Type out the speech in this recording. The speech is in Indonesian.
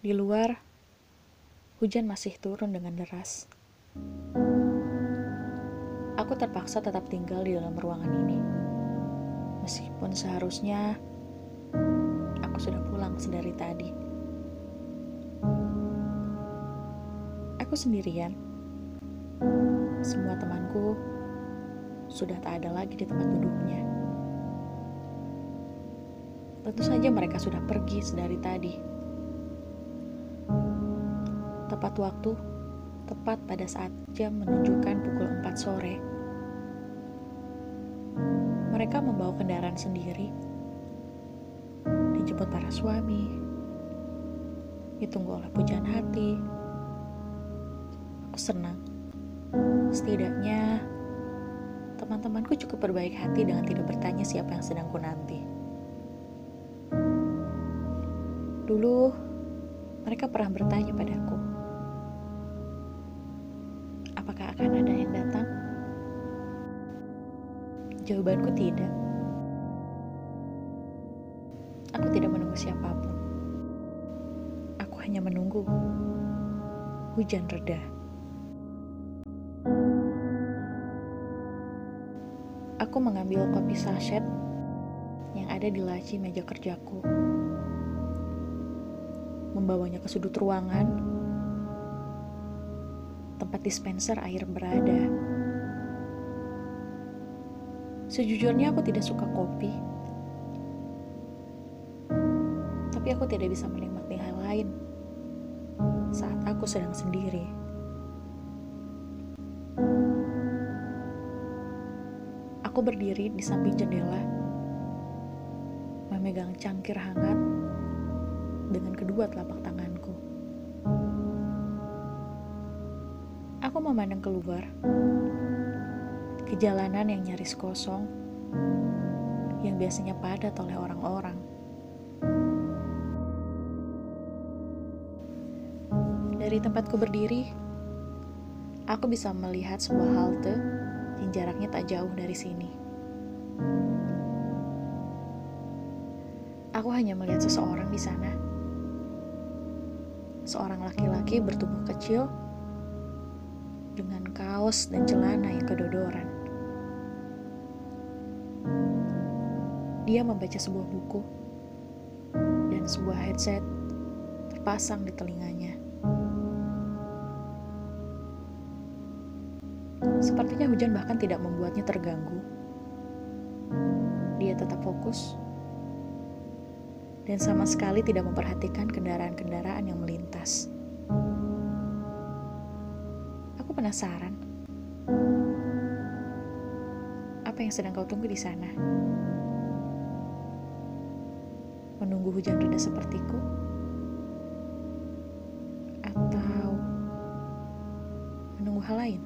Di luar, hujan masih turun dengan deras. Aku terpaksa tetap tinggal di dalam ruangan ini. Meskipun seharusnya aku sudah pulang sedari tadi. Aku sendirian. Semua temanku sudah tak ada lagi di tempat duduknya. Tentu saja mereka sudah pergi sedari tadi. Tepat waktu, tepat pada saat jam menunjukkan pukul 4 sore. Mereka membawa kendaraan sendiri, dijemput para suami, ditunggu oleh pujaan hati. Aku senang. Setidaknya teman-temanku cukup berbaik hati dengan tidak bertanya siapa yang sedang ku nanti. Dulu, mereka pernah bertanya padaku, apakah akan ada yang datang? Jawabanku tidak. Aku tidak menunggu siapa pun. Aku hanya menunggu hujan reda. Aku mengambil kopi sachet yang ada di laci meja kerjaku. Membawanya ke sudut ruangan tempat dispenser air berada. Sejujurnya aku tidak suka kopi. Tapi aku tidak bisa menikmati hal lain saat aku sedang sendiri. Aku berdiri di samping jendela, memegang cangkir hangat dengan kedua telapak tanganku. Aku memandang keluar ke jalanan yang nyaris kosong, yang biasanya padat oleh orang-orang. Dari tempatku berdiri, aku bisa melihat sebuah halte yang jaraknya tak jauh dari sini. Aku hanya melihat seseorang di sana. Seorang laki-laki bertubuh kecil dengan kaos dan celana yang kedodoran. Dia membaca sebuah buku dan sebuah headset terpasang di telinganya. Sepertinya hujan bahkan tidak membuatnya terganggu. Dia tetap fokus dan sama sekali tidak memperhatikan kendaraan-kendaraan yang melintas. Penasaran. Apa yang sedang kau tunggu di sana? Menunggu hujan reda sepertiku? Atau menunggu hal lain?